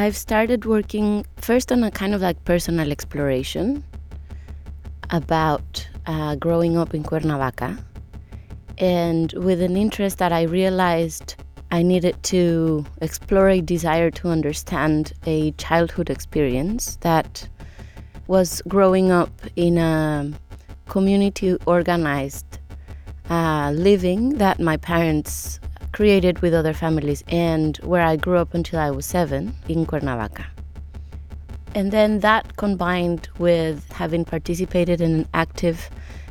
I've started working first on a kind of like personal exploration about uh, growing up in Cuernavaca. And with an interest that I realized I needed to explore a desire to understand a childhood experience that was growing up in a community organized uh, living that my parents created with other families and where I grew up until I was seven in Cuernavaca. And then that combined with having participated in an active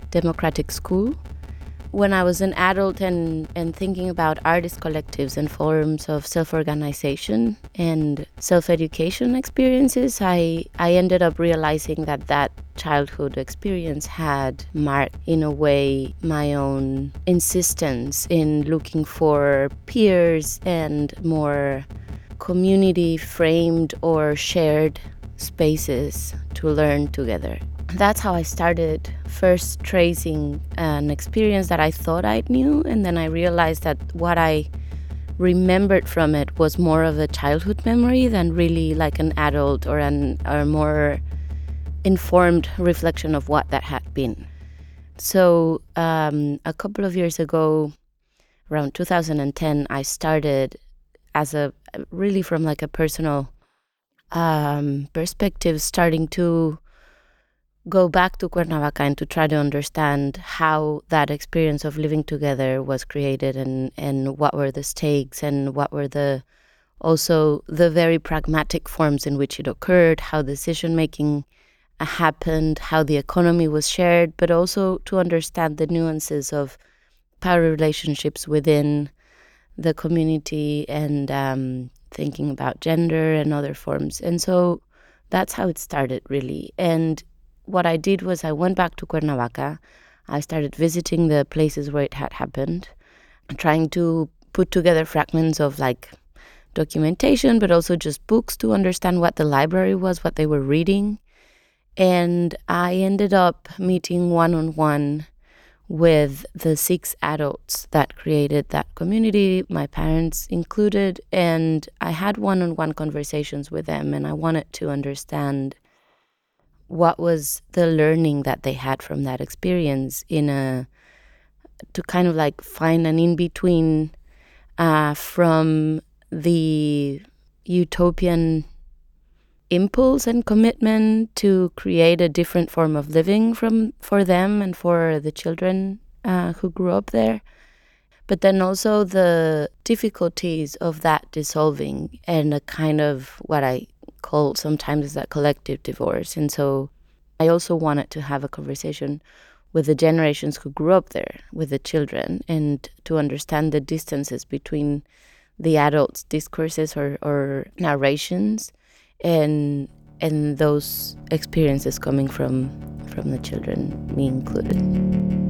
democratic school when I was an adult and, and thinking about artist collectives and forms of self organization and self education experiences, I, I ended up realizing that that childhood experience had marked, in a way, my own insistence in looking for peers and more community framed or shared spaces to learn together that's how I started first tracing an experience that I thought I knew, and then I realized that what I remembered from it was more of a childhood memory than really like an adult or an or more informed reflection of what that had been. So um, a couple of years ago, around 2010, I started as a really from like a personal um, perspective, starting to go back to Cuernavaca and to try to understand how that experience of living together was created and, and what were the stakes and what were the also the very pragmatic forms in which it occurred, how decision making happened, how the economy was shared, but also to understand the nuances of power relationships within the community and um, thinking about gender and other forms. And so that's how it started, really. And what I did was I went back to Cuernavaca. I started visiting the places where it had happened, trying to put together fragments of like documentation, but also just books to understand what the library was, what they were reading. And I ended up meeting one on one with the six adults that created that community, my parents included. And I had one on one conversations with them, and I wanted to understand what was the learning that they had from that experience in a to kind of like find an in between uh, from the utopian impulse and commitment to create a different form of living from for them and for the children uh, who grew up there. But then also the difficulties of that dissolving and a kind of what i called sometimes is that collective divorce. And so I also wanted to have a conversation with the generations who grew up there, with the children, and to understand the distances between the adults' discourses or, or narrations and and those experiences coming from from the children, me included.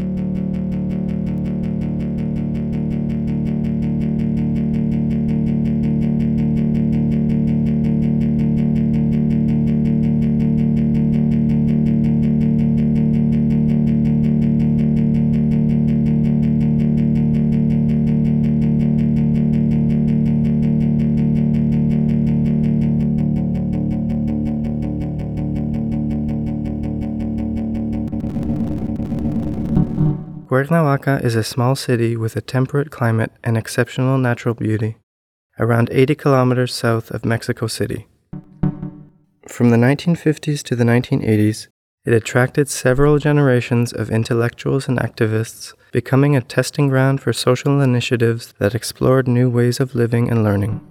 Cuernavaca is a small city with a temperate climate and exceptional natural beauty, around 80 kilometers south of Mexico City. From the 1950s to the 1980s, it attracted several generations of intellectuals and activists, becoming a testing ground for social initiatives that explored new ways of living and learning.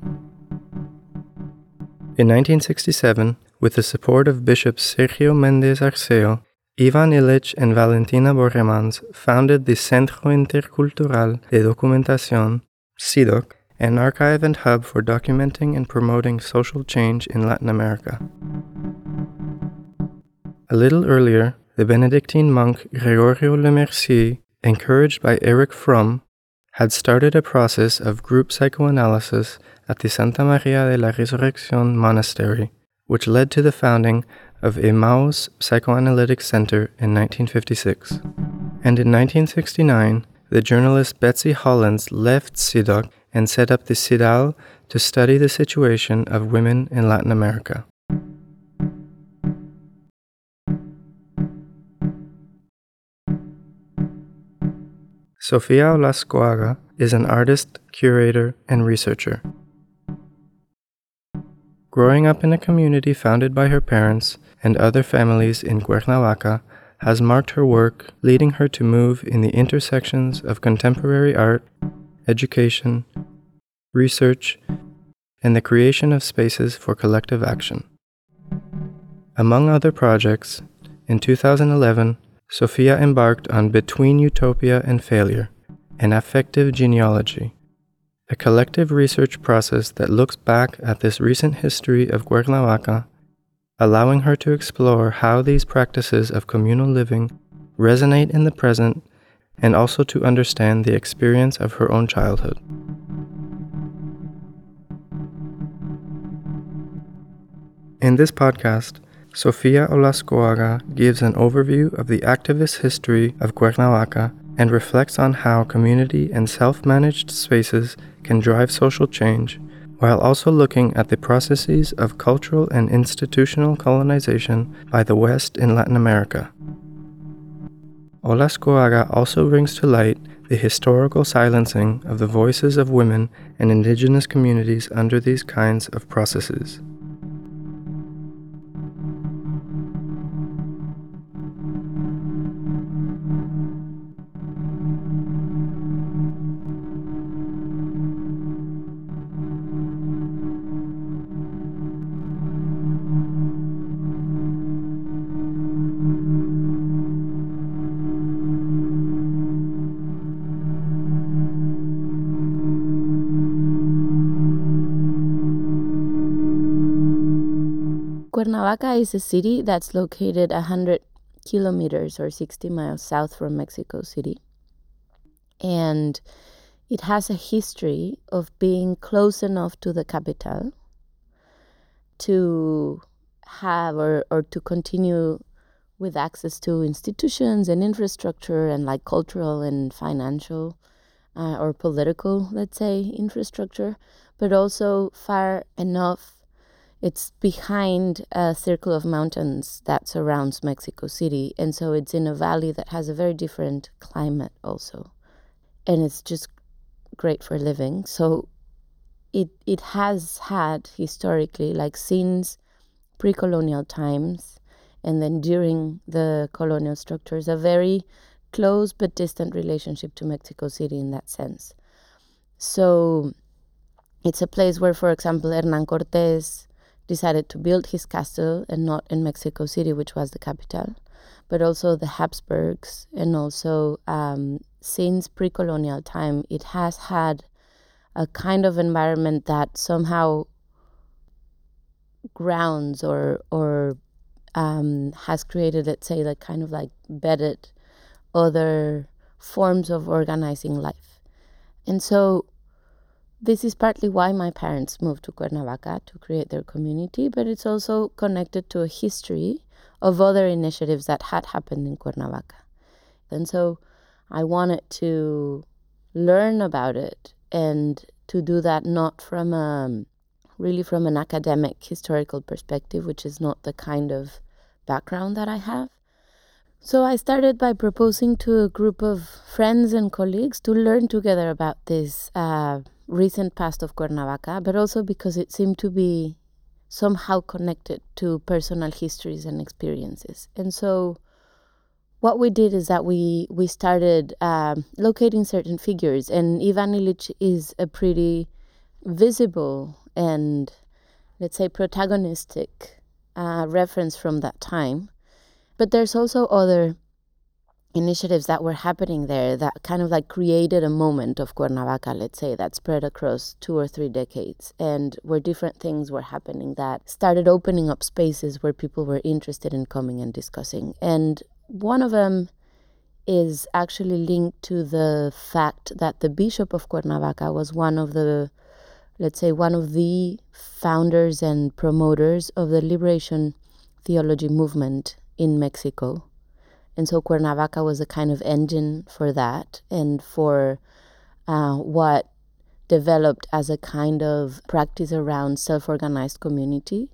In 1967, with the support of Bishop Sergio Mendez Arceo, Ivan Illich and Valentina Borremans founded the Centro Intercultural de Documentación, CIDOC, an archive and hub for documenting and promoting social change in Latin America. A little earlier, the Benedictine monk Gregorio Lemercier, encouraged by Erich Fromm, had started a process of group psychoanalysis at the Santa Maria de la Resurrección monastery, which led to the founding of Emmaus Psychoanalytic Center in 1956. And in 1969, the journalist Betsie Hollants left CIDOC and set up the CIDAL to study the situation of women in Latin America. Sofia Olascoaga is an artist, curator, and researcher. Growing up in a community founded by her parents and other families in Cuernavaca has marked her work, leading her to move in the intersections of contemporary art, education, research, and the creation of spaces for collective action. Among other projects, in 2011, Sofia embarked on Between Utopia and Failure, an affective genealogy, a collective research process that looks back at this recent history of Cuernavaca, allowing her to explore how these practices of communal living resonate in the present and also to understand the experience of her own childhood. In this podcast, Sofia Olascoaga gives an overview of the activist history of Cuernavaca and reflects on how community and self managed spaces can drive social change, while also looking at the processes of cultural and institutional colonization by the West in Latin America. Olascoaga also brings to light the historical silencing of the voices of women and indigenous communities under these kinds of processes. Cuernavaca is a city that's located 100 kilometers or 60 miles south from Mexico City. And it has a history of being close enough to the capital to have or, or to continue with access to institutions and infrastructure and like cultural and financial uh, or political, let's say, infrastructure, but also far enough it's behind a circle of mountains that surrounds Mexico City. And so it's in a valley that has a very different climate, also. And it's just great for living. So it, it has had historically, like since pre colonial times and then during the colonial structures, a very close but distant relationship to Mexico City in that sense. So it's a place where, for example, Hernan Cortes decided to build his castle and not in Mexico City, which was the capital, but also the Habsburgs. And also, um, since pre colonial time, it has had a kind of environment that somehow grounds or, or um, has created, let's say, like kind of like bedded other forms of organizing life. And so this is partly why my parents moved to Cuernavaca to create their community, but it's also connected to a history of other initiatives that had happened in Cuernavaca. And so I wanted to learn about it and to do that not from a really from an academic historical perspective, which is not the kind of background that I have. So I started by proposing to a group of friends and colleagues to learn together about this uh, recent past of Cuernavaca, but also because it seemed to be somehow connected to personal histories and experiences. And so, what we did is that we we started um, locating certain figures, and Ivan Illich is a pretty visible and let's say protagonistic uh, reference from that time. But there's also other initiatives that were happening there that kind of like created a moment of Cuernavaca, let's say, that spread across two or three decades, and where different things were happening that started opening up spaces where people were interested in coming and discussing. And one of them is actually linked to the fact that the Bishop of Cuernavaca was one of the, let's say, one of the founders and promoters of the liberation theology movement in Mexico and so Cuernavaca was a kind of engine for that and for uh, what developed as a kind of practice around self organized community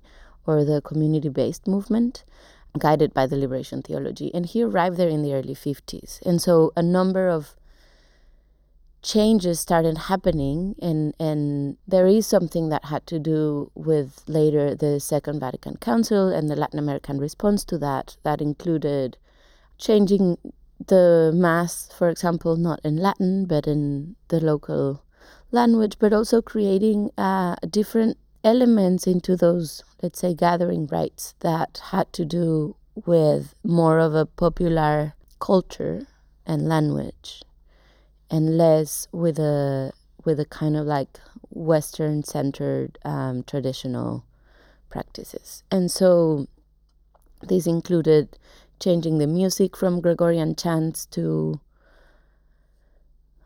or the community based movement guided by the liberation theology. And he arrived there in the early 50s. And so a number of changes started happening and and there is something that had to do with later the second vatican council and the latin american response to that that included changing the mass for example not in latin but in the local language but also creating uh, different elements into those let's say gathering rites that had to do with more of a popular culture and language and less with a with a kind of like Western centered um, traditional practices. And so these included changing the music from Gregorian chants to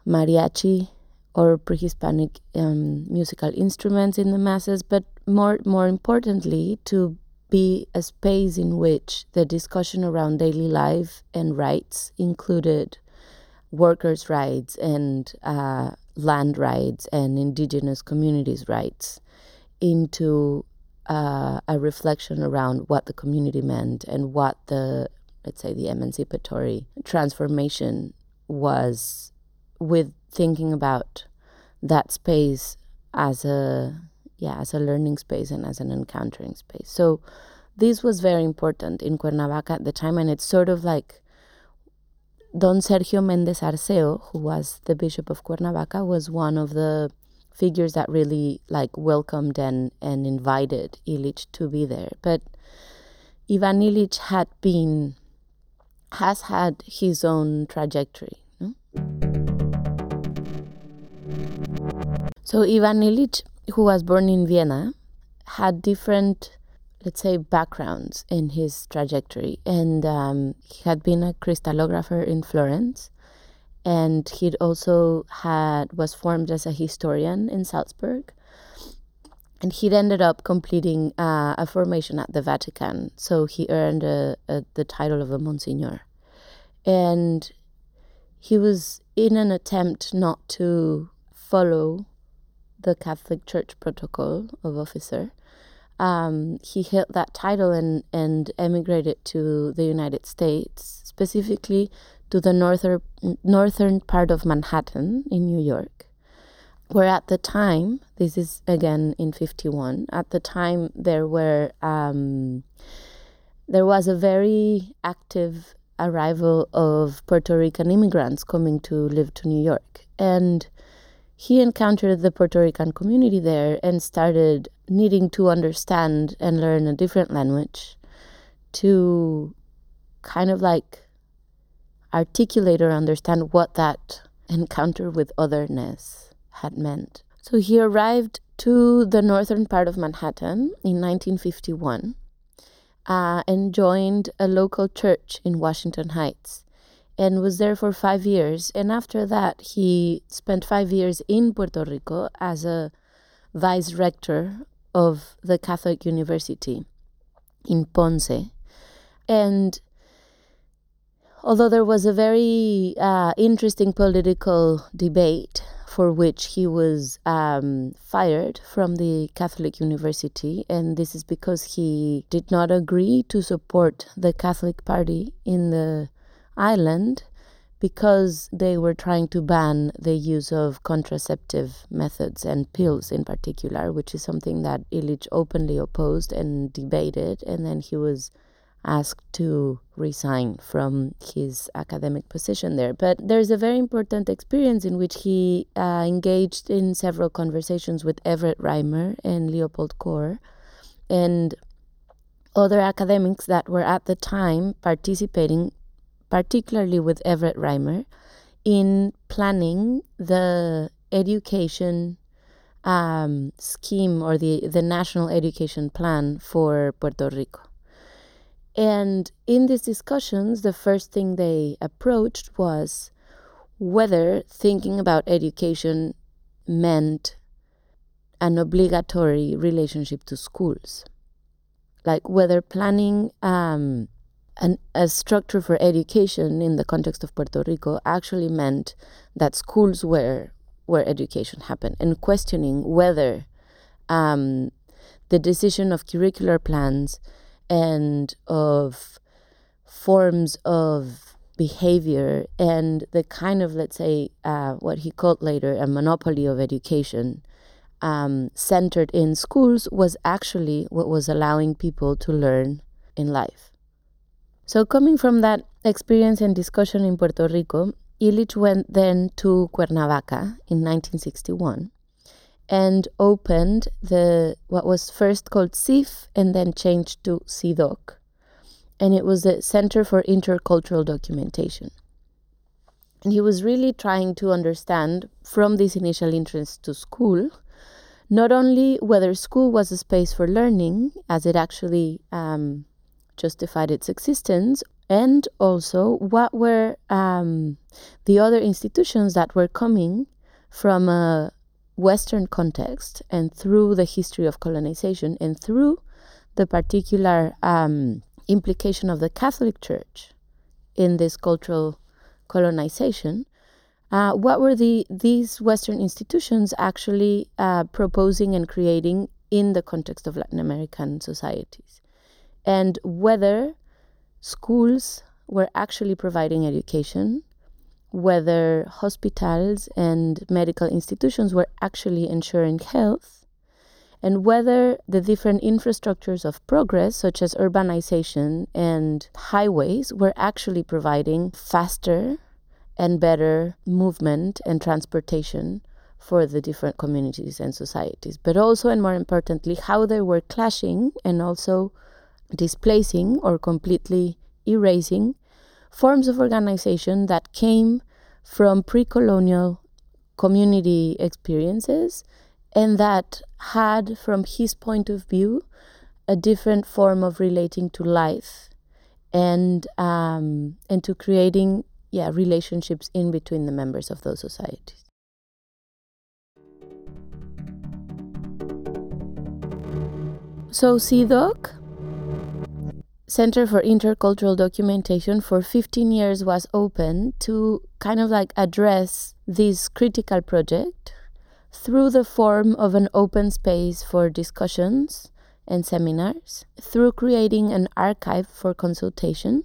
mariachi or pre-Hispanic um, musical instruments in the masses, but more more importantly, to be a space in which the discussion around daily life and rights included workers' rights and uh, land rights and indigenous communities' rights into uh, a reflection around what the community meant and what the, let's say, the emancipatory transformation was with thinking about that space as a yeah as a learning space and as an encountering space so this was very important in cuernavaca at the time and it's sort of like Don Sergio Méndez Arceo, who was the Bishop of Cuernavaca, was one of the figures that really like welcomed and, and invited Illich to be there. But Ivan Illich had been has had his own trajectory. No? So Ivan Illich, who was born in Vienna, had different let's say, backgrounds in his trajectory. And um, he had been a crystallographer in Florence, and he'd also had was formed as a historian in Salzburg. And he'd ended up completing uh, a formation at the Vatican, so he earned a, a, the title of a Monsignor. And he was in an attempt not to follow the Catholic Church protocol of officer. Um, he held that title and, and emigrated to the United States, specifically to the northern, northern part of Manhattan in New York, where at the time, this is again in 51, at the time there were um, there was a very active arrival of Puerto Rican immigrants coming to live to New York. And he encountered the Puerto Rican community there and started needing to understand and learn a different language to kind of like articulate or understand what that encounter with otherness had meant. So he arrived to the northern part of Manhattan in 1951 uh, and joined a local church in Washington Heights and was there for five years. And after that, he spent five years in Puerto Rico as a vice rector of the Catholic University in Ponce. And although there was a very uh, interesting political debate for which he was um, fired from the Catholic University, and this is because he did not agree to support the Catholic Party in the island because they were trying to ban the use of contraceptive methods and pills in particular, which is something that Illich openly opposed and debated. And then he was asked to resign from his academic position there. But there's a very important experience in which he uh, engaged in several conversations with Everett Reimer and Leopold Kohr and other academics that were at the time participating particularly with Everett Reimer, in planning the education um, scheme or the, the national education plan for Puerto Rico. And in these discussions, the first thing they approached was whether thinking about education meant an obligatory relationship to schools. Like whether planning um, an, a structure for education in the context of Puerto Rico actually meant that schools were where education happened and questioning whether um, the decision of curricular plans and of forms of behavior and the kind of, let's say, uh, what he called later a monopoly of education um, centered in schools was actually what was allowing people to learn in life. So, coming from that experience and discussion in Puerto Rico, Illich went then to Cuernavaca in 1961 and opened the what was first called CIF and then changed to CIDOC. And it was the Center for Intercultural Documentation. And he was really trying to understand from this initial entrance to school not only whether school was a space for learning, as it actually um, justified its existence, and also what were um, the other institutions that were coming from a Western context and through the history of colonization and through the particular um, implication of the Catholic Church in this cultural colonization. Uh, what were the these Western institutions actually uh, proposing and creating in the context of Latin American societies, and whether schools were actually providing education, whether hospitals and medical institutions were actually ensuring health, and whether the different infrastructures of progress, such as urbanization and highways, were actually providing faster and better movement and transportation for the different communities and societies, but also and more importantly, how they were clashing and also displacing or completely erasing forms of organization that came from pre colonial community experiences and that had, from his point of view, a different form of relating to life and um, and to creating yeah relationships in between the members of those societies. So CIDOC Center for Intercultural Documentation for 15 years was open to kind of like address this critical project through the form of an open space for discussions and seminars, through creating an archive for consultation,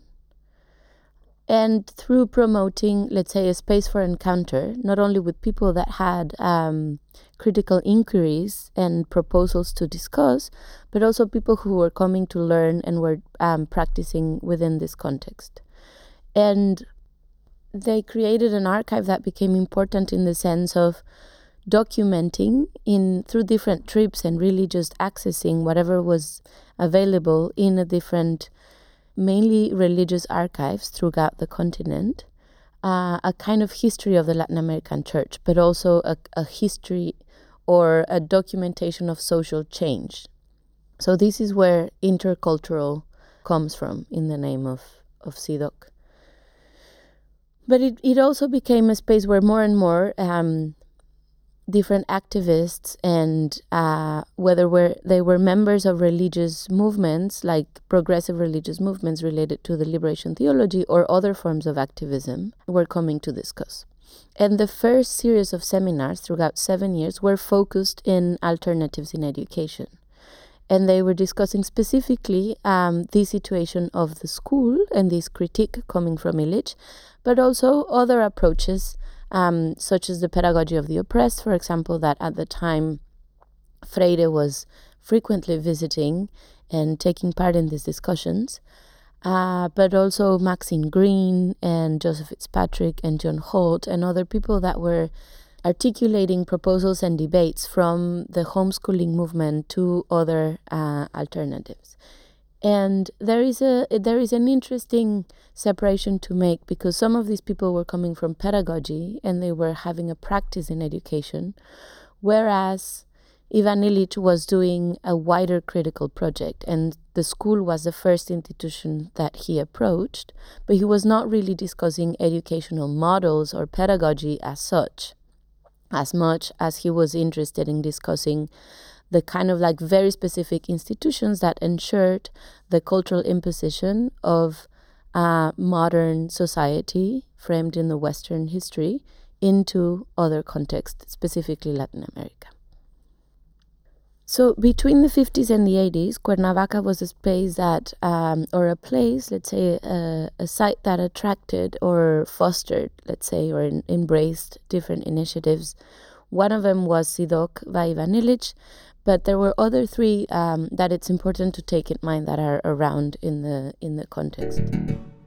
and through promoting, let's say, a space for encounter, not only with people that had um, critical inquiries and proposals to discuss, but also people who were coming to learn and were um, practicing within this context. And they created an archive that became important in the sense of documenting in through different trips and really just accessing whatever was available in a different mainly religious archives throughout the continent uh, a kind of history of the Latin American church, but also a, a history or a documentation of social change. So this is where intercultural comes from in the name of, of CIDOC. But it, it also became a space where more and more um, different activists and uh, whether were, they were members of religious movements like progressive religious movements related to the liberation theology or other forms of activism were coming to discuss. And the first series of seminars throughout seven years were focused in alternatives in education. And they were discussing specifically um, the situation of the school and this critique coming from Illich, but also other approaches um, such as the pedagogy of the oppressed, for example, that at the time Freire was frequently visiting and taking part in these discussions, uh, but also Maxine Greene and Joseph Fitzpatrick and John Holt and other people that were articulating proposals and debates from the homeschooling movement to other uh, alternatives and there is a there is an interesting separation to make because some of these people were coming from pedagogy and they were having a practice in education whereas Ivan Illich was doing a wider critical project and the school was the first institution that he approached but he was not really discussing educational models or pedagogy as such as much as he was interested in discussing the kind of like very specific institutions that ensured the cultural imposition of uh, modern society framed in the Western history into other contexts, specifically Latin America. So between the 50s and the 80s, Cuernavaca was a space that, um, or a place, let's say, a, a, site that attracted or fostered, let's say, or embraced different initiatives. One of them was CIDOC by but there were other three um, that it's important to take in mind that are around in the in the context.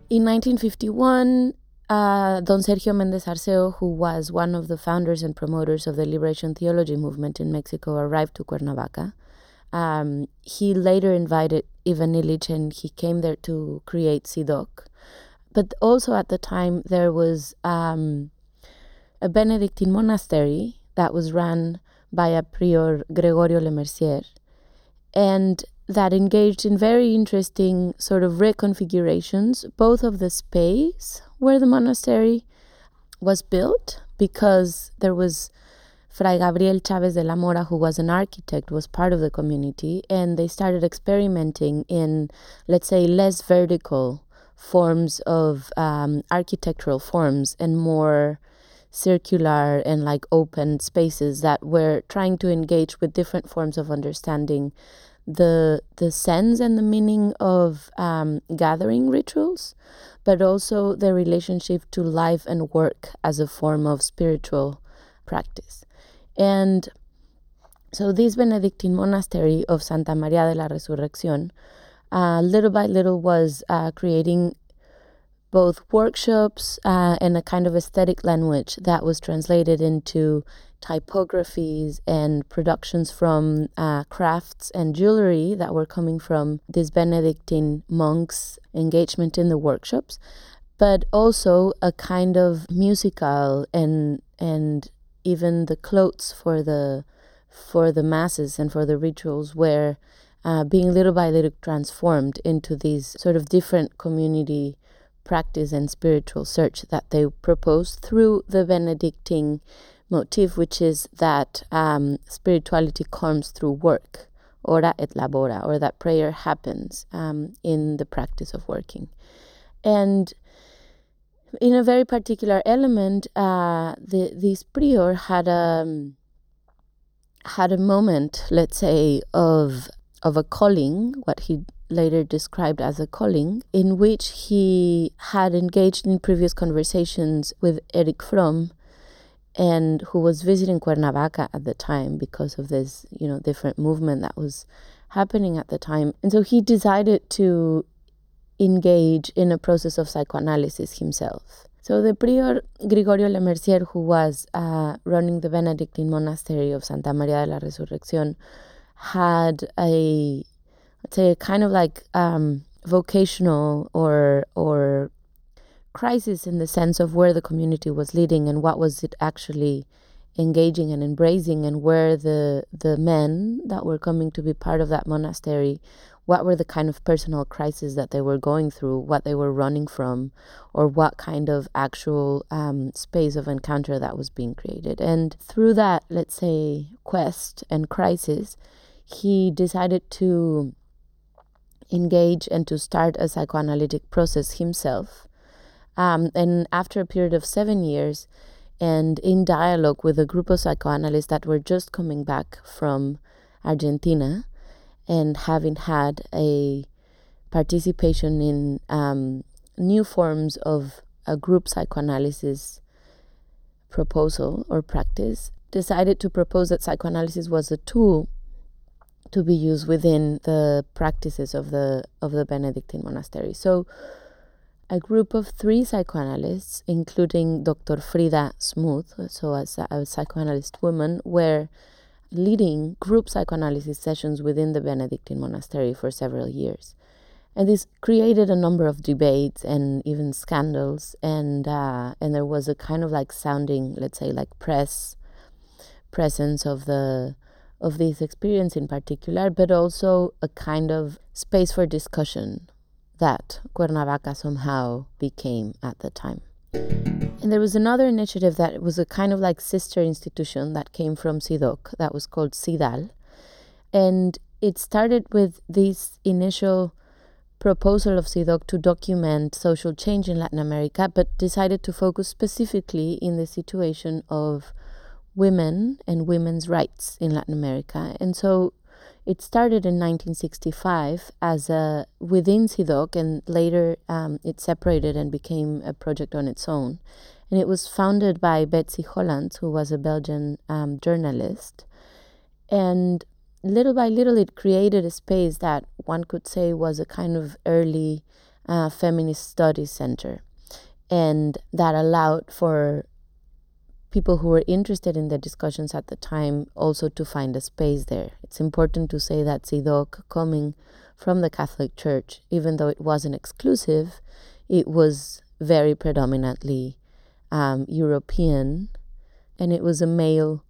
In 1951, uh, Don Sergio Méndez Arceo, who was one of the founders and promoters of the liberation theology movement in Mexico, arrived to Cuernavaca. Um, he later invited Ivan Illich and he came there to create CIDOC. But also at the time, there was um, a Benedictine monastery that was run by a prior Gregorio Lemercier. And that engaged in very interesting sort of reconfigurations, both of the space where the monastery was built, because there was Fray Gabriel Chavez de la Mora, who was an architect, was part of the community, and they started experimenting in, let's say, less vertical forms of um, architectural forms and more circular and like open spaces that were trying to engage with different forms of understanding the the sense and the meaning of um, gathering rituals, but also the relationship to life and work as a form of spiritual practice. And so this Benedictine monastery of Santa Maria de la Resurrección, uh, little by little, was uh, creating both workshops uh, and a kind of aesthetic language that was translated into typographies and productions from uh, crafts and jewelry that were coming from these Benedictine monks' engagement in the workshops, but also a kind of musical and and even the clothes for the for the masses and for the rituals were uh, being little by little transformed into these sort of different community practice and spiritual search that they propose through the Benedictine motif, which is that um, spirituality comes through work, ora et labora, or that prayer happens um, in the practice of working. And in a very particular element, uh, the, this prior had a um, had a moment, let's say, of of a calling, what he later described as a calling, in which he had engaged in previous conversations with Erich Fromm and who was visiting Cuernavaca at the time because of this, you know, different movement that was happening at the time. And so he decided to engage in a process of psychoanalysis himself. So the prior Gregorio Lemercier, who was uh, running the Benedictine monastery of Santa Maria de la Resurrección, had a, a kind of like um, vocational or or crisis in the sense of where the community was leading and what was it actually engaging and embracing and where the the men that were coming to be part of that monastery what were the kind of personal crises that they were going through what they were running from or what kind of actual um, space of encounter that was being created. And through that let's say quest and crisis he decided to engage and to start a psychoanalytic process himself. Um, and after a period of seven years, and in dialogue with a group of psychoanalysts that were just coming back from Argentina and having had a participation in um, new forms of a group psychoanalysis proposal or practice, decided to propose that psychoanalysis was a tool to be used within the practices of the of the Benedictine monastery. So a group of three psychoanalysts, including Dr. Frida Zmud, so as a, a psychoanalyst woman, were leading group psychoanalysis sessions within the Benedictine monastery for several years. And this created a number of debates and even scandals, and uh, and there was a kind of like sounding, let's say, like press presence of the of this experience in particular, but also a kind of space for discussion that Cuernavaca somehow became at the time. And there was another initiative that was a kind of like sister institution that came from CIDOC that was called CIDAL. And it started with this initial proposal of CIDOC to document social change in Latin America, but decided to focus specifically in the situation of women and women's rights in Latin America. And so it started in 1965 as a within CIDOC, and later um, it separated and became a project on its own. And it was founded by Betsie Hollants, who was a Belgian um, journalist. And little by little, it created a space that one could say was a kind of early uh, feminist studies center, and that allowed for people who were interested in the discussions at the time also to find a space there. It's important to say that CIDOC, coming from the Catholic Church, even though it wasn't exclusive, it was very predominantly um, European, and it was a male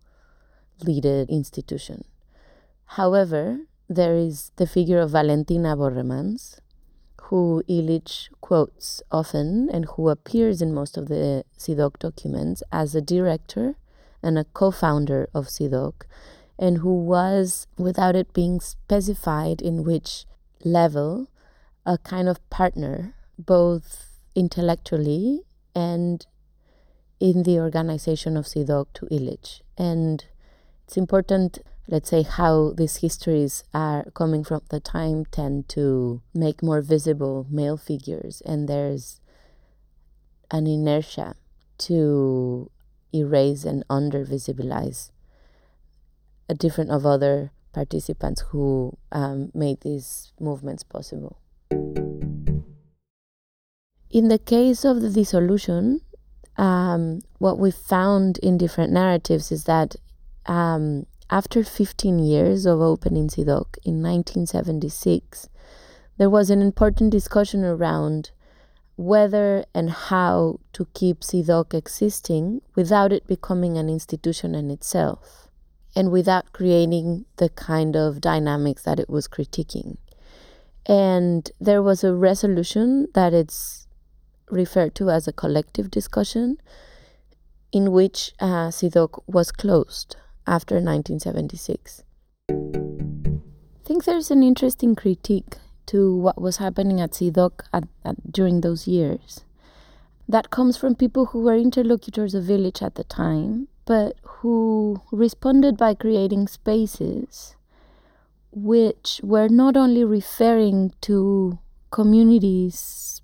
leaded institution. However, there is the figure of Valentina Borremans, who Illich quotes often and who appears in most of the CIDOC documents as a director and a co founder of CIDOC, and who was, without it being specified in which level, a kind of partner, both intellectually and in the organization of CIDOC to Illich. And it's important let's say how these histories are coming from the time tend to make more visible male figures and there's an inertia to erase and under visibilize a different of other participants who um, made these movements possible. In the case of the dissolution, um, what we found in different narratives is that um, after 15 years of opening CIDOC in 1976, there was an important discussion around whether and how to keep CIDOC existing without it becoming an institution in itself and without creating the kind of dynamics that it was critiquing. And there was a resolution that it's referred to as a collective discussion in which uh, CIDOC was closed after 1976. I think there's an interesting critique to what was happening at CIDOC at, at, during those years. That comes from people who were interlocutors of Illich at the time, but who responded by creating spaces which were not only referring to communities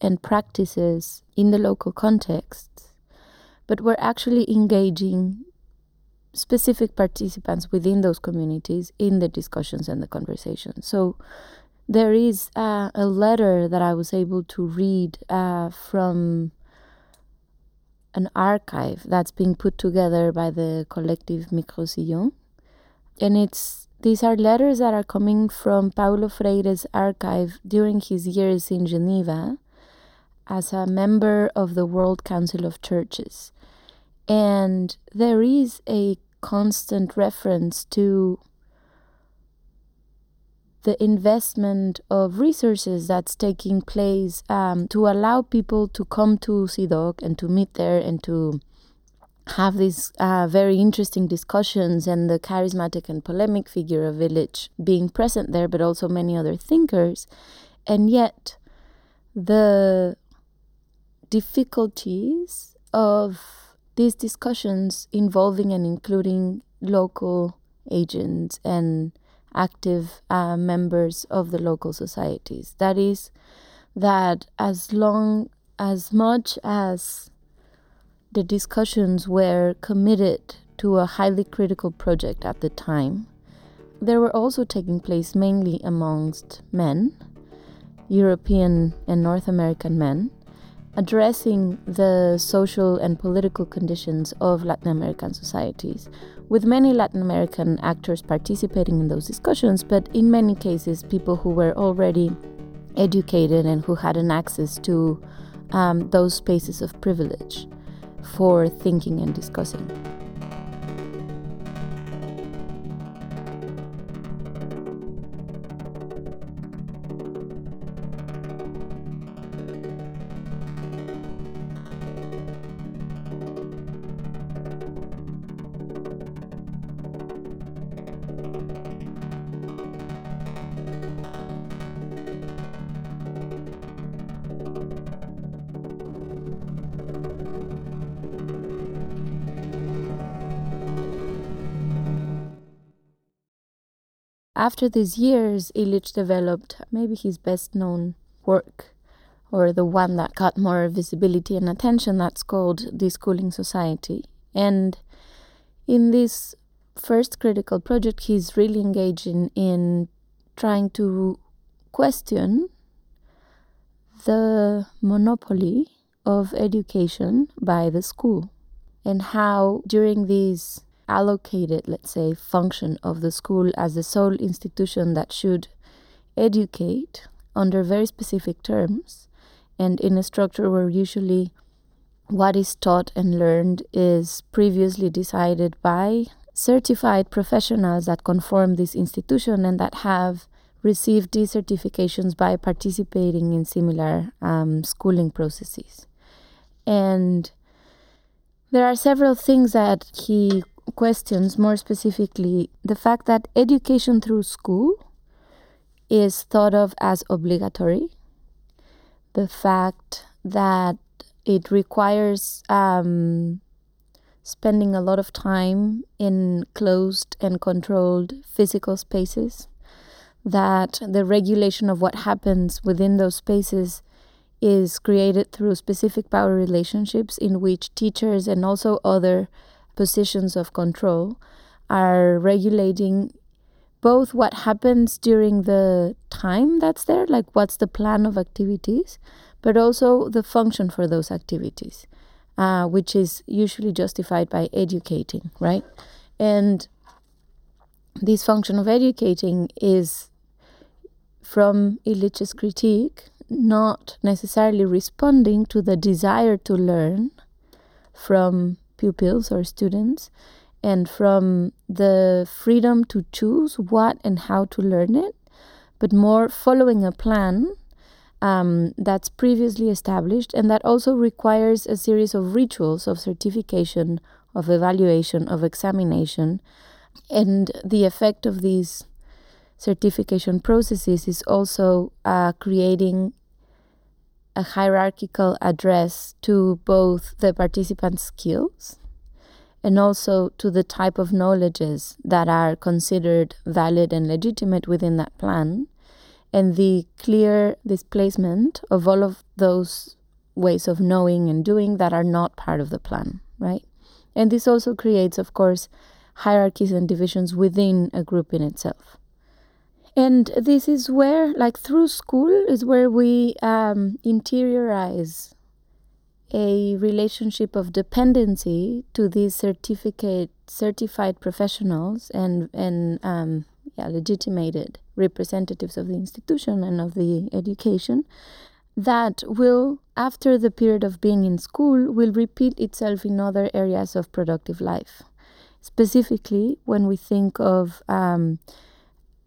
and practices in the local context, but were actually engaging specific participants within those communities in the discussions and the conversations. So there is uh, a letter that I was able to read uh, from an archive that's being put together by the collective Microsillon. And it's these are letters that are coming from Paulo Freire's archive during his years in Geneva as a member of the World Council of Churches. And there is a constant reference to the investment of resources that's taking place um, to allow people to come to CIDOC and to meet there and to have these uh, very interesting discussions and the charismatic and polemic figure of Illich being present there, but also many other thinkers. And yet, the difficulties of these discussions involving and including local agents and active uh, members of the local societies. That is, that as long as much as the discussions were committed to a highly critical project at the time, they were also taking place mainly amongst men, European and North American men, addressing the social and political conditions of Latin American societies, with many Latin American actors participating in those discussions, but in many cases, people who were already educated and who had an access to um, those spaces of privilege for thinking and discussing. After these years, Illich developed maybe his best known work, or the one that got more visibility and attention, that's called Deschooling Society. And in this first critical project, he's really engaging in trying to question the monopoly of education by the school and how during these allocated, let's say, function of the school as the sole institution that should educate under very specific terms and in a structure where usually what is taught and learned is previously decided by certified professionals that conform this institution and that have received these certifications by participating in similar um, schooling processes. And there are several things that he questions, more specifically, the fact that education through school is thought of as obligatory, the fact that it requires um, spending a lot of time in closed and controlled physical spaces, that the regulation of what happens within those spaces is created through specific power relationships in which teachers and also other positions of control are regulating both what happens during the time that's there, like what's the plan of activities, but also the function for those activities uh, which is usually justified by educating, right? And this function of educating is, from Illich's critique, not necessarily responding to the desire to learn from pupils or students and from the freedom to choose what and how to learn it, but more following a plan um, that's previously established, and that also requires a series of rituals of certification, of evaluation, of examination. And the effect of these certification processes is also uh, creating a hierarchical address to both the participants' skills and also to the type of knowledges that are considered valid and legitimate within that plan and the clear displacement of all of those ways of knowing and doing that are not part of the plan, right? And this also creates, of course, hierarchies and divisions within a group in itself. And this is where, like through school, is where we um, interiorize a relationship of dependency to these certificate certified professionals and and um, yeah, legitimated representatives of the institution and of the education that will after the period of being in school will repeat itself in other areas of productive life. Specifically when we think of um,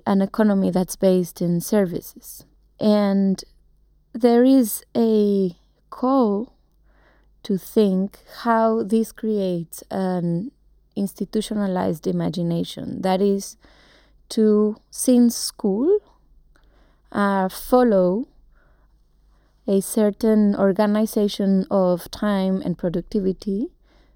an economy that's based in services. And there is a call to think how this creates an institutionalized imagination. That is to, since school, uh, follow a certain organization of time and productivity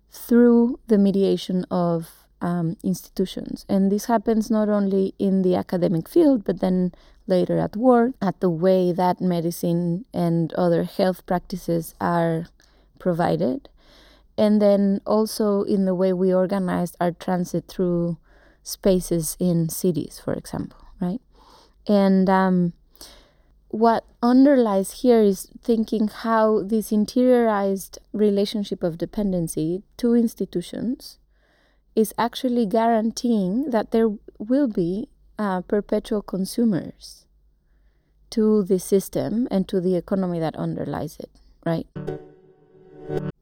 through the mediation of um, institutions. And this happens not only in the academic field, but then later at work, at the way that medicine and other health practices are provided, and then also in the way we organize our transit through spaces in cities, for example, right? And um, what underlies here is thinking how this interiorized relationship of dependency to institutions is actually guaranteeing that there will be uh, perpetual consumers to the system and to the economy that underlies it, right?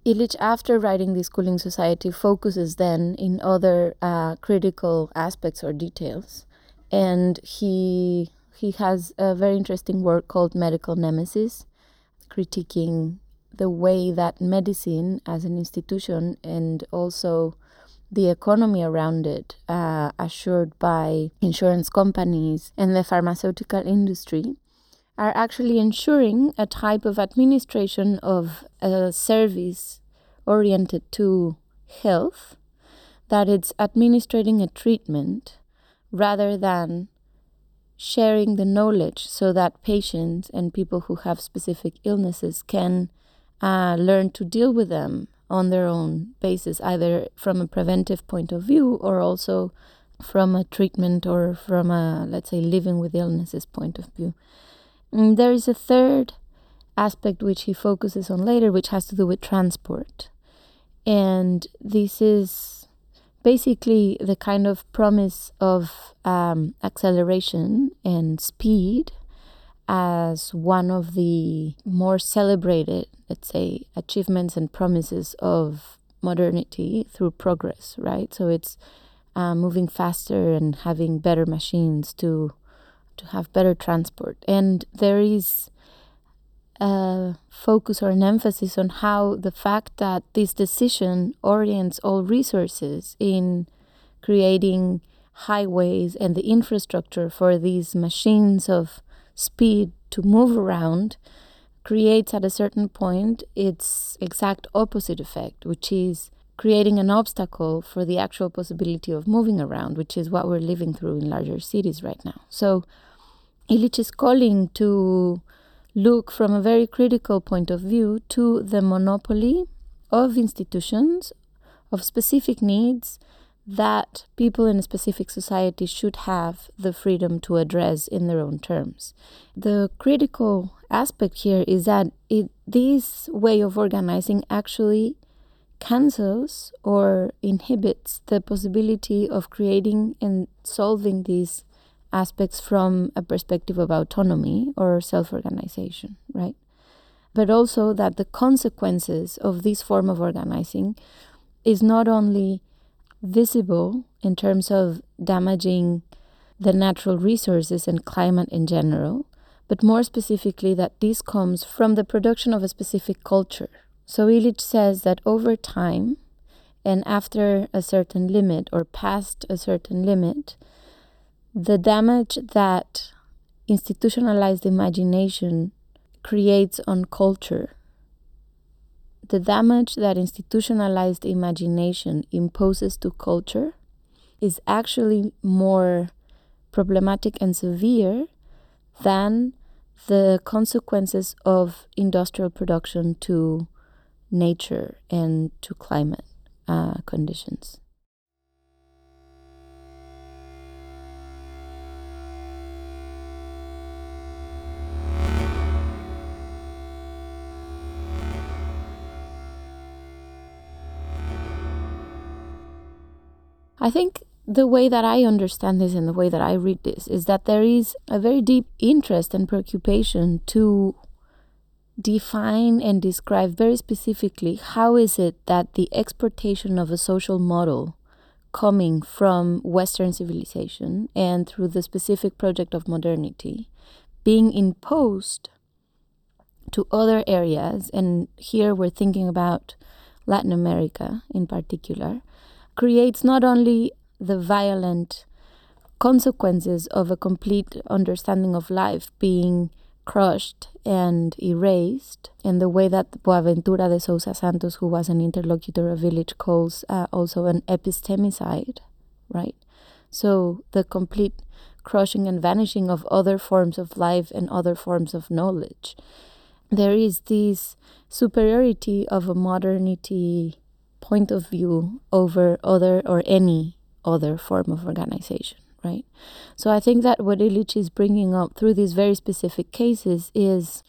Illich, after writing the Schooling Society, focuses then in other uh, critical aspects or details, and he he has a very interesting work called Medical Nemesis, critiquing the way that medicine as an institution and also the economy around it, uh, assured by insurance companies and the pharmaceutical industry, are actually ensuring a type of administration of a service oriented to health that it's administering a treatment rather than sharing the knowledge so that patients and people who have specific illnesses can uh, learn to deal with them on their own basis, either from a preventive point of view or also from a treatment or from a, let's say, living with illnesses point of view. And there is a third aspect which he focuses on later, which has to do with transport. And this is basically the kind of promise of um, acceleration and speed as one of the more celebrated, let's say, achievements and promises of modernity through progress, right? So it's uh, moving faster and having better machines to to have better transport. And there is a focus or an emphasis on how the fact that this decision orients all resources in creating highways and the infrastructure for these machines of speed to move around creates at a certain point its exact opposite effect, which is creating an obstacle for the actual possibility of moving around, which is what we're living through in larger cities right now. So Illich is calling to look from a very critical point of view to the monopoly of institutions of specific needs that people in a specific society should have the freedom to address in their own terms. The critical aspect here is that it, this way of organizing actually cancels or inhibits the possibility of creating and solving these aspects from a perspective of autonomy or self organization, right? But also that the consequences of this form of organizing is not only visible in terms of damaging the natural resources and climate in general, but more specifically that this comes from the production of a specific culture. So Illich says that over time, and after a certain limit or past a certain limit, the damage that institutionalized imagination creates on culture the damage that institutionalized imagination imposes to culture is actually more problematic and severe than the consequences of industrial production to nature and to climate uh, conditions. I think the way that I understand this and the way that I read this is that there is a very deep interest and preoccupation to define and describe very specifically how is it that the exportation of a social model coming from western civilization and through the specific project of modernity being imposed to other areas. And here we're thinking about Latin America in particular creates not only the violent consequences of a complete understanding of life being crushed and erased in the way that Boaventura de Sousa Santos, who was an interlocutor of Illich, calls uh, also an epistemicide, right? So the complete crushing and vanishing of other forms of life and other forms of knowledge. There is this superiority of a modernity point of view over other or any other form of organization, right? So I think that what Illich is bringing up through these very specific cases is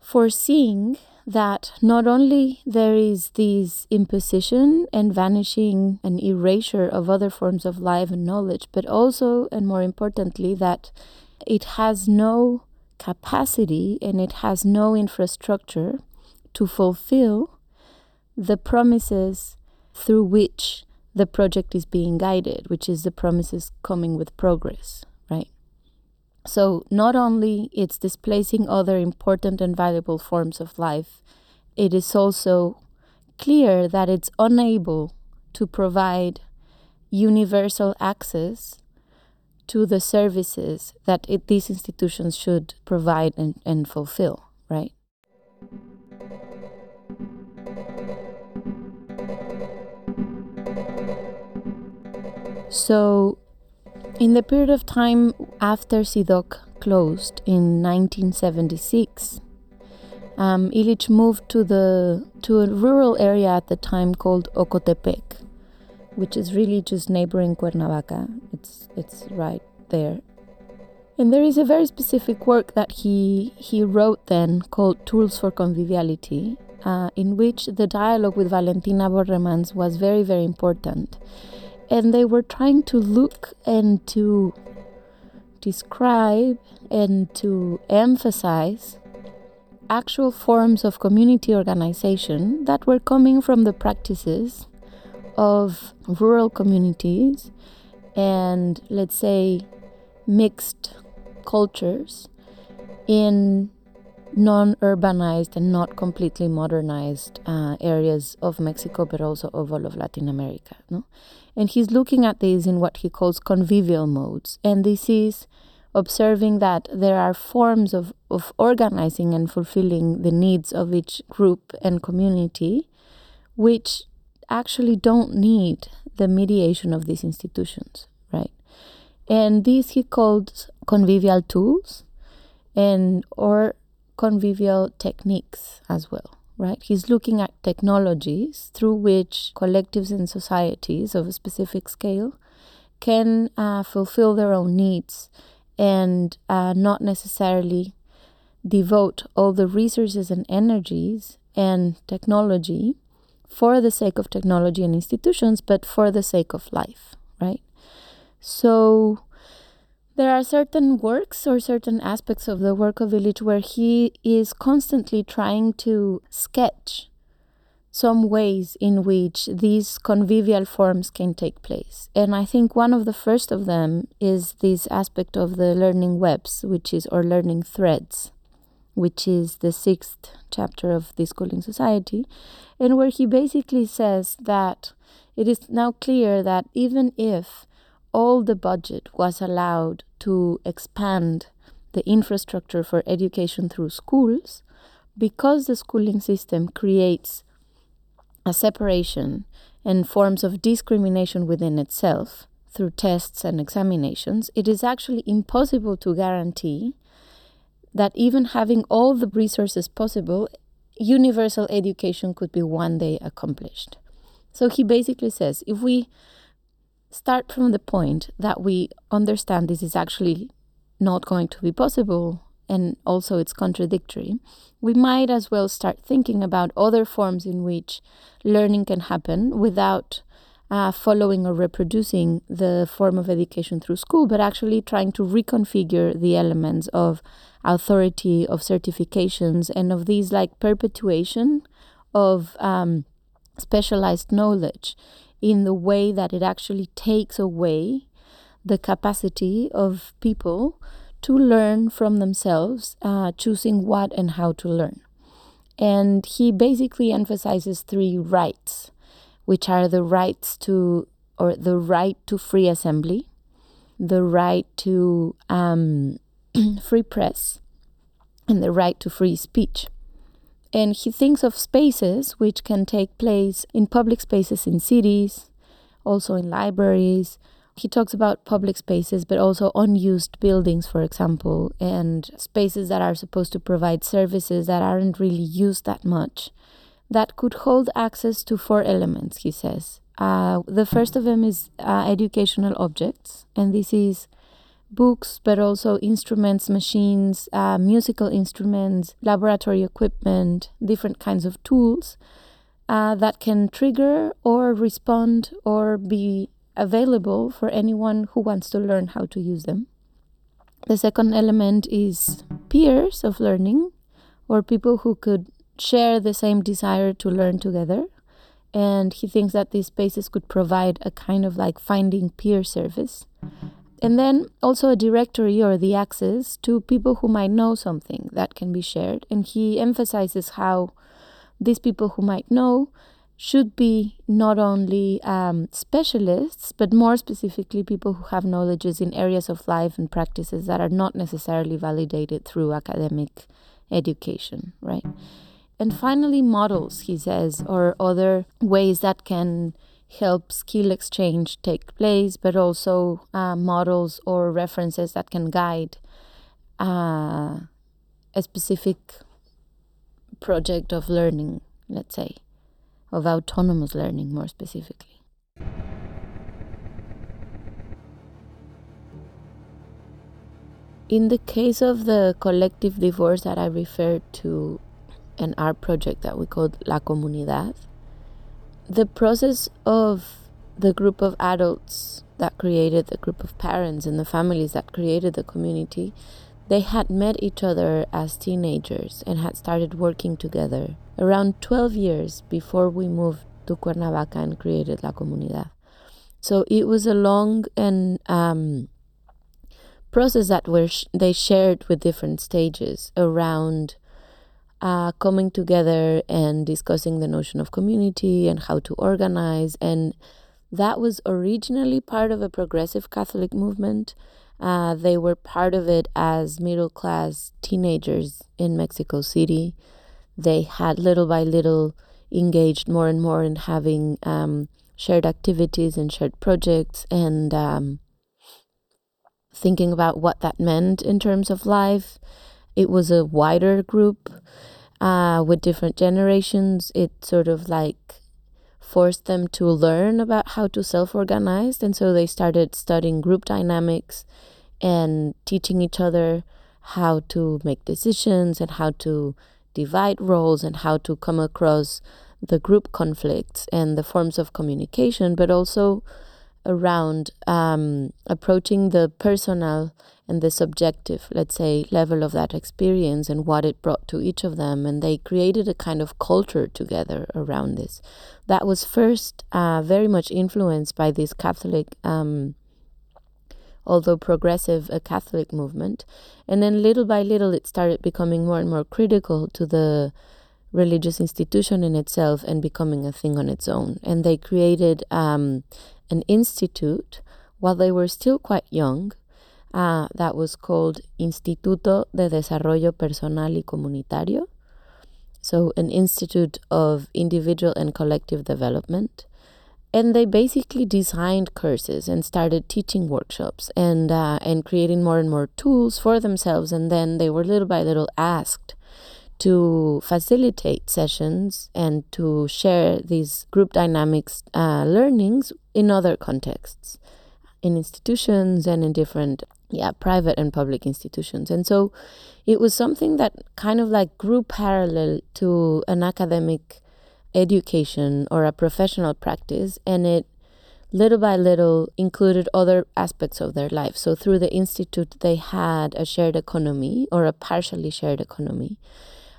foreseeing that not only there is this imposition and vanishing and erasure of other forms of life and knowledge, but also, and more importantly, that it has no capacity and it has no infrastructure to fulfill the promises through which the project is being guided, which is the promises coming with progress, right? So not only it's displacing other important and valuable forms of life, it is also clear that it's unable to provide universal access to the services that it, these institutions should provide and, and fulfill, right? So, in the period of time after CIDOC closed in 1976, um, Illich moved to the to a rural area at the time called Ocotepec, which is really just neighboring Cuernavaca. It's it's right there. And there is a very specific work that he he wrote then called Tools for Conviviality, uh, in which the dialogue with Valentina Borremans was very very important, and they were trying to look and to describe and to emphasize actual forms of community organization that were coming from the practices of rural communities and, let's say, mixed cultures in non urbanized and not completely modernized uh, areas of Mexico, but also of all of Latin America. No? And he's looking at these in what he calls convivial modes. And this is observing that there are forms of, of organizing and fulfilling the needs of each group and community which actually don't need the mediation of these institutions, right? And these he called convivial tools and or convivial techniques as well, right? He's looking at technologies through which collectives and societies of a specific scale can uh, fulfill their own needs and uh, not necessarily devote all the resources and energies and technology for the sake of technology and institutions, but for the sake of life, right? So there are certain works or certain aspects of the work of Illich where he is constantly trying to sketch some ways in which these convivial forms can take place. And I think one of the first of them is this aspect of the learning webs, which is, or learning threads, which is the sixth chapter of the Schooling Society, and where he basically says that it is now clear that even if all the budget was allowed to expand the infrastructure for education through schools, because the schooling system creates a separation and forms of discrimination within itself through tests and examinations, it is actually impossible to guarantee that even having all the resources possible, universal education could be one day accomplished. So he basically says if we start from the point that we understand this is actually not going to be possible and also it's contradictory, we might as well start thinking about other forms in which learning can happen without uh, following or reproducing the form of education through school, but actually trying to reconfigure the elements of authority, of certifications, and of these like perpetuation of um, specialized knowledge in the way that it actually takes away the capacity of people to learn from themselves, uh, choosing what and how to learn. And he basically emphasizes three rights, which are the rights to, or the right to free assembly, the right to um, free press, and the right to free speech. And he thinks of spaces which can take place in public spaces in cities, also in libraries, he talks about public spaces, but also unused buildings, for example, and spaces that are supposed to provide services that aren't really used that much, that could hold access to four elements, he says. Uh, the first of them is uh, educational objects, and this is books, but also instruments, machines, uh, musical instruments, laboratory equipment, different kinds of tools uh, that can trigger or respond or be available for anyone who wants to learn how to use them. The second element is peers of learning, or people who could share the same desire to learn together. And he thinks that these spaces could provide a kind of like finding peer service. And then also a directory or the access to people who might know something that can be shared. And he emphasizes how these people who might know should be not only um, specialists, but more specifically people who have knowledges in areas of life and practices that are not necessarily validated through academic education, right? And finally, models, he says, or other ways that can help skill exchange take place, but also uh, models or references that can guide uh, a specific project of learning, let's say, of autonomous learning more specifically. In the case of the collective divorce that I referred to an art project that we called La Comunidad, the process of the group of adults that created the group of parents and the families that created the community, they had met each other as teenagers and had started working together around 12 years before we moved to Cuernavaca and created La Comunidad. So it was a long and um, process that were sh- they shared with different stages around uh, coming together and discussing the notion of community and how to organize. And that was originally part of a progressive Catholic movement. Uh, they were part of it as middle class teenagers in Mexico City. They had little by little engaged more and more in having um, shared activities and shared projects and um, thinking about what that meant in terms of life. It was a wider group uh, with different generations. It sort of like forced them to learn about how to self organize. And so they started studying group dynamics and teaching each other how to make decisions and how to divide roles and how to come across the group conflicts and the forms of communication, but also around um, approaching the personal and the subjective, let's say, level of that experience and what it brought to each of them. And they created a kind of culture together around this. That was first uh, very much influenced by this Catholic, um, although progressive, a Catholic movement. And then little by little, it started becoming more and more critical to the religious institution in itself and becoming a thing on its own. And they created um, an institute while they were still quite young uh, that was called Instituto de Desarrollo Personal y Comunitario. So, an institute of individual and collective development. And they basically designed courses and started teaching workshops and uh, and creating more and more tools for themselves. And then they were little by little asked to facilitate sessions and to share these group dynamics uh, learnings in other contexts, in institutions and in different, yeah, private and public institutions. And so it was something that kind of like grew parallel to an academic education or a professional practice, and it little by little included other aspects of their life. So through the institute, they had a shared economy or a partially shared economy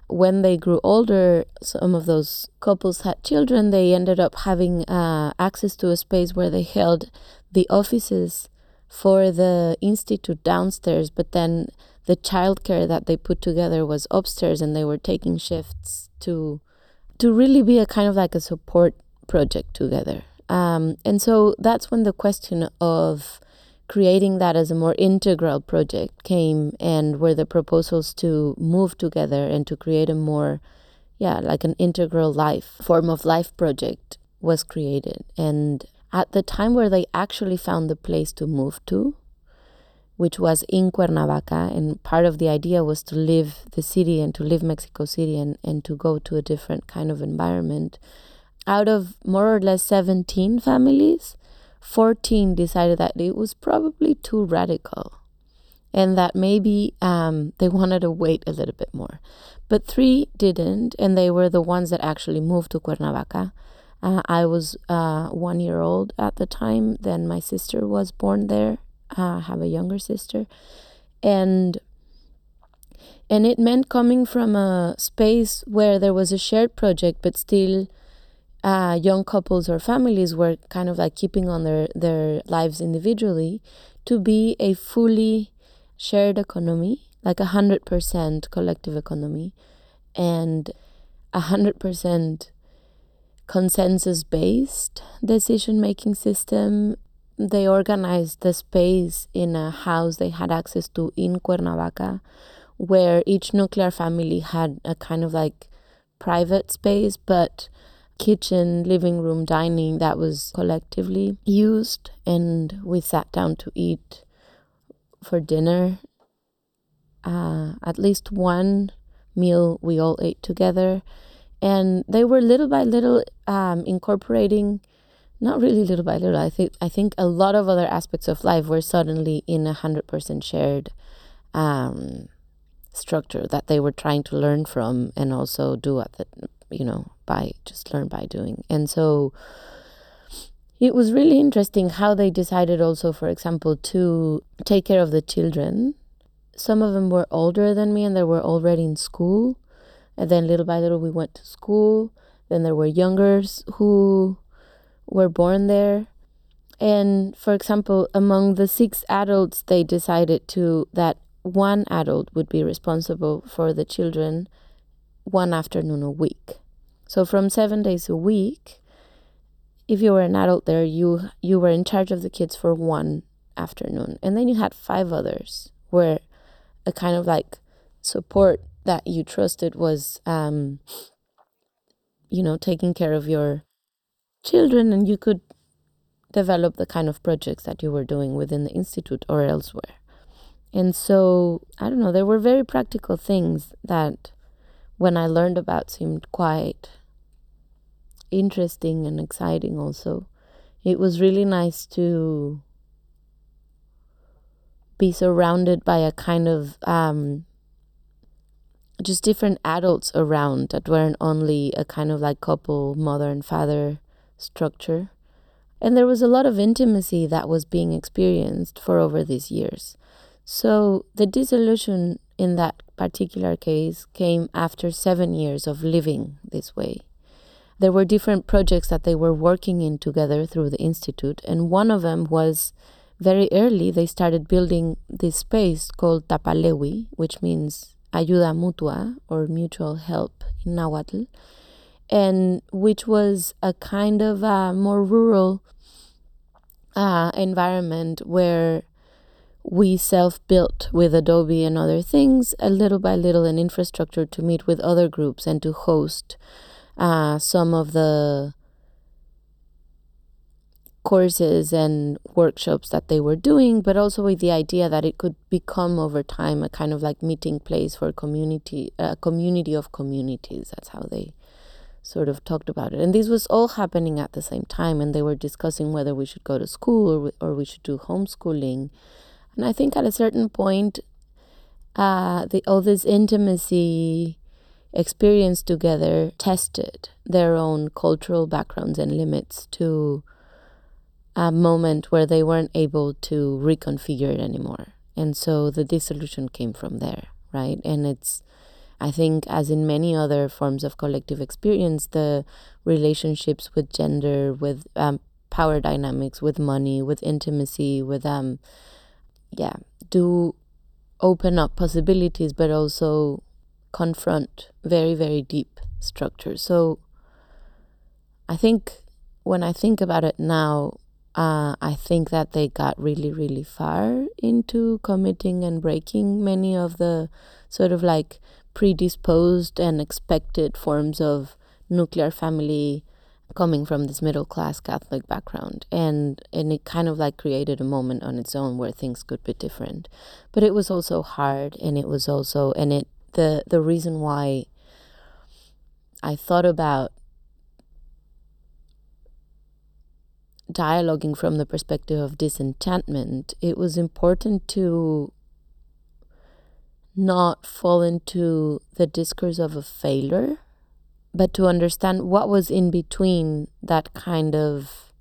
when they grew older, some of those couples had children, they ended up having uh, access to a space where they held the offices for the institute downstairs, but then the childcare that they put together was upstairs and they were taking shifts to to really be a kind of like a support project together. Um, and so that's when the question of creating that as a more integral project came and were the proposals to move together and to create a more yeah like an integral life form of life project was created. And at the time where they actually found the place to move to which was in Cuernavaca and part of the idea was to leave the city and to leave Mexico City and, and to go to a different kind of environment. Out of more or less 17 families 14 decided that it was probably too radical and that maybe um, they wanted to wait a little bit more. But three didn't, and they were the ones that actually moved to Cuernavaca. Uh, I was uh, one year old at the time. Then my sister was born there. Uh, I have a younger sister, and and it meant coming from a space where there was a shared project, but still uh, young couples or families were kind of like keeping on their, their lives individually to be a fully shared economy, like a hundred percent collective economy, and a hundred percent consensus based decision making system. They organized the space in a house they had access to in Cuernavaca, where each nuclear family had a kind of like private space, but kitchen, living room, dining that was collectively used. And we sat down to eat for dinner. Uh, at least one meal we all ate together. And they were little by little um, incorporating, not really little by little. I think I think a lot of other aspects of life were suddenly in a hundred percent shared um, structure that they were trying to learn from and also do at the you know by just learn by doing. And so it was really interesting how they decided also for example to take care of the children. Some of them were older than me and they were already in school. And then little by little we went to school. Then there were youngers who were born there. And for example among the six adults they decided to that one adult would be responsible for the children one afternoon a week. So from seven days a week, if you were an adult there, you you were in charge of the kids for one afternoon, and then you had five others where a kind of like support that you trusted was, um, you know, taking care of your children, and you could develop the kind of projects that you were doing within the institute or elsewhere. And so, I don't know, there were very practical things that when I learned about seemed quite interesting and exciting also. It was really nice to be surrounded by a kind of um, just different adults around that weren't only a kind of like couple, mother and father structure. And there was a lot of intimacy that was being experienced for over these years. So the dissolution in that particular case came after seven years of living this way. There were different projects that they were working in together through the Institute, and one of them was very early they started building this space called Tapalewi, which means ayuda mutua or mutual help in Nahuatl, and which was a kind of a more rural uh, environment where we self built with Adobe and other things, a little by little, an infrastructure to meet with other groups and to host uh, some of the courses and workshops that they were doing, but also with the idea that it could become over time a kind of like meeting place for community, a community of communities. That's how they sort of talked about it. And this was all happening at the same time, and they were discussing whether we should go to school or, or we should do homeschooling and I think at a certain point, uh, the all this intimacy experience together tested their own cultural backgrounds and limits to a moment where they weren't able to reconfigure it anymore. And so the dissolution came from there, right? And it's, I think, as in many other forms of collective experience, the relationships with gender, with um, power dynamics, with money, with intimacy, with um, yeah, do open up possibilities, but also confront very, very deep structures. So I think when I think about it now, uh, I think that they got really, really far into committing and breaking many of the sort of like predisposed and expected forms of nuclear family coming from this middle class Catholic background, and and it kind of like created a moment on its own where things could be different, but it was also hard, and it was also and it the the reason why I thought about dialoguing from the perspective of disenchantment, it was important to not fall into the discourse of a failure but to understand what was in between that kind of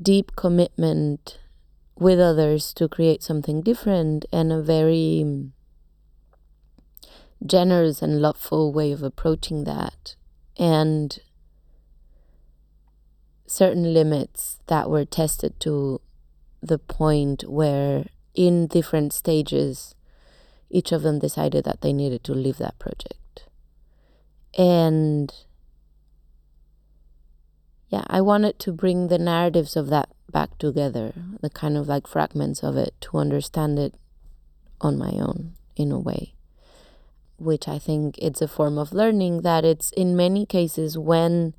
deep commitment with others to create something different and a very generous and loveful way of approaching that and certain limits that were tested to the point where in different stages each of them decided that they needed to leave that project. And yeah, I wanted to bring the narratives of that back together, the kind of like fragments of it, to understand it on my own in a way. which I think it's a form of learning, that it's in many cases when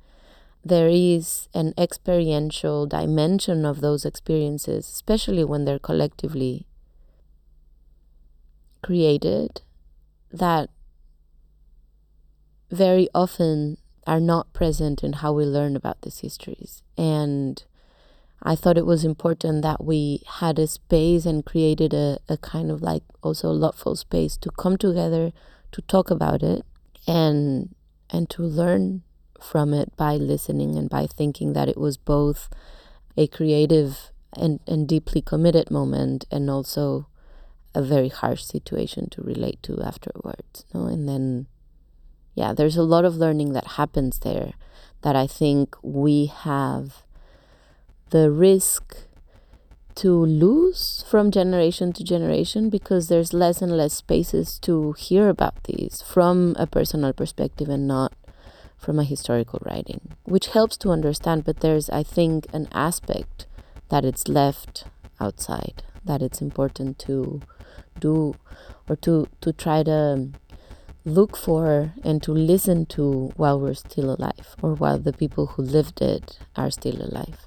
there is an experiential dimension of those experiences, especially when they're collectively created, that very often are not present in how we learn about these histories. And I thought it was important that we had a space and created a, a kind of like also a lawful space to come together to talk about it and and to learn from it by listening and by thinking that it was both a creative and, and deeply committed moment and also a very harsh situation to relate to afterwards. No? And then yeah, there's a lot of learning that happens there that I think we have the risk to lose from generation to generation because there's less and less spaces to hear about these from a personal perspective and not from a historical writing, which helps to understand, but there's, I think, an aspect that it's left outside, that it's important to do or to, to try to look for and to listen to while we're still alive or while the people who lived it are still alive.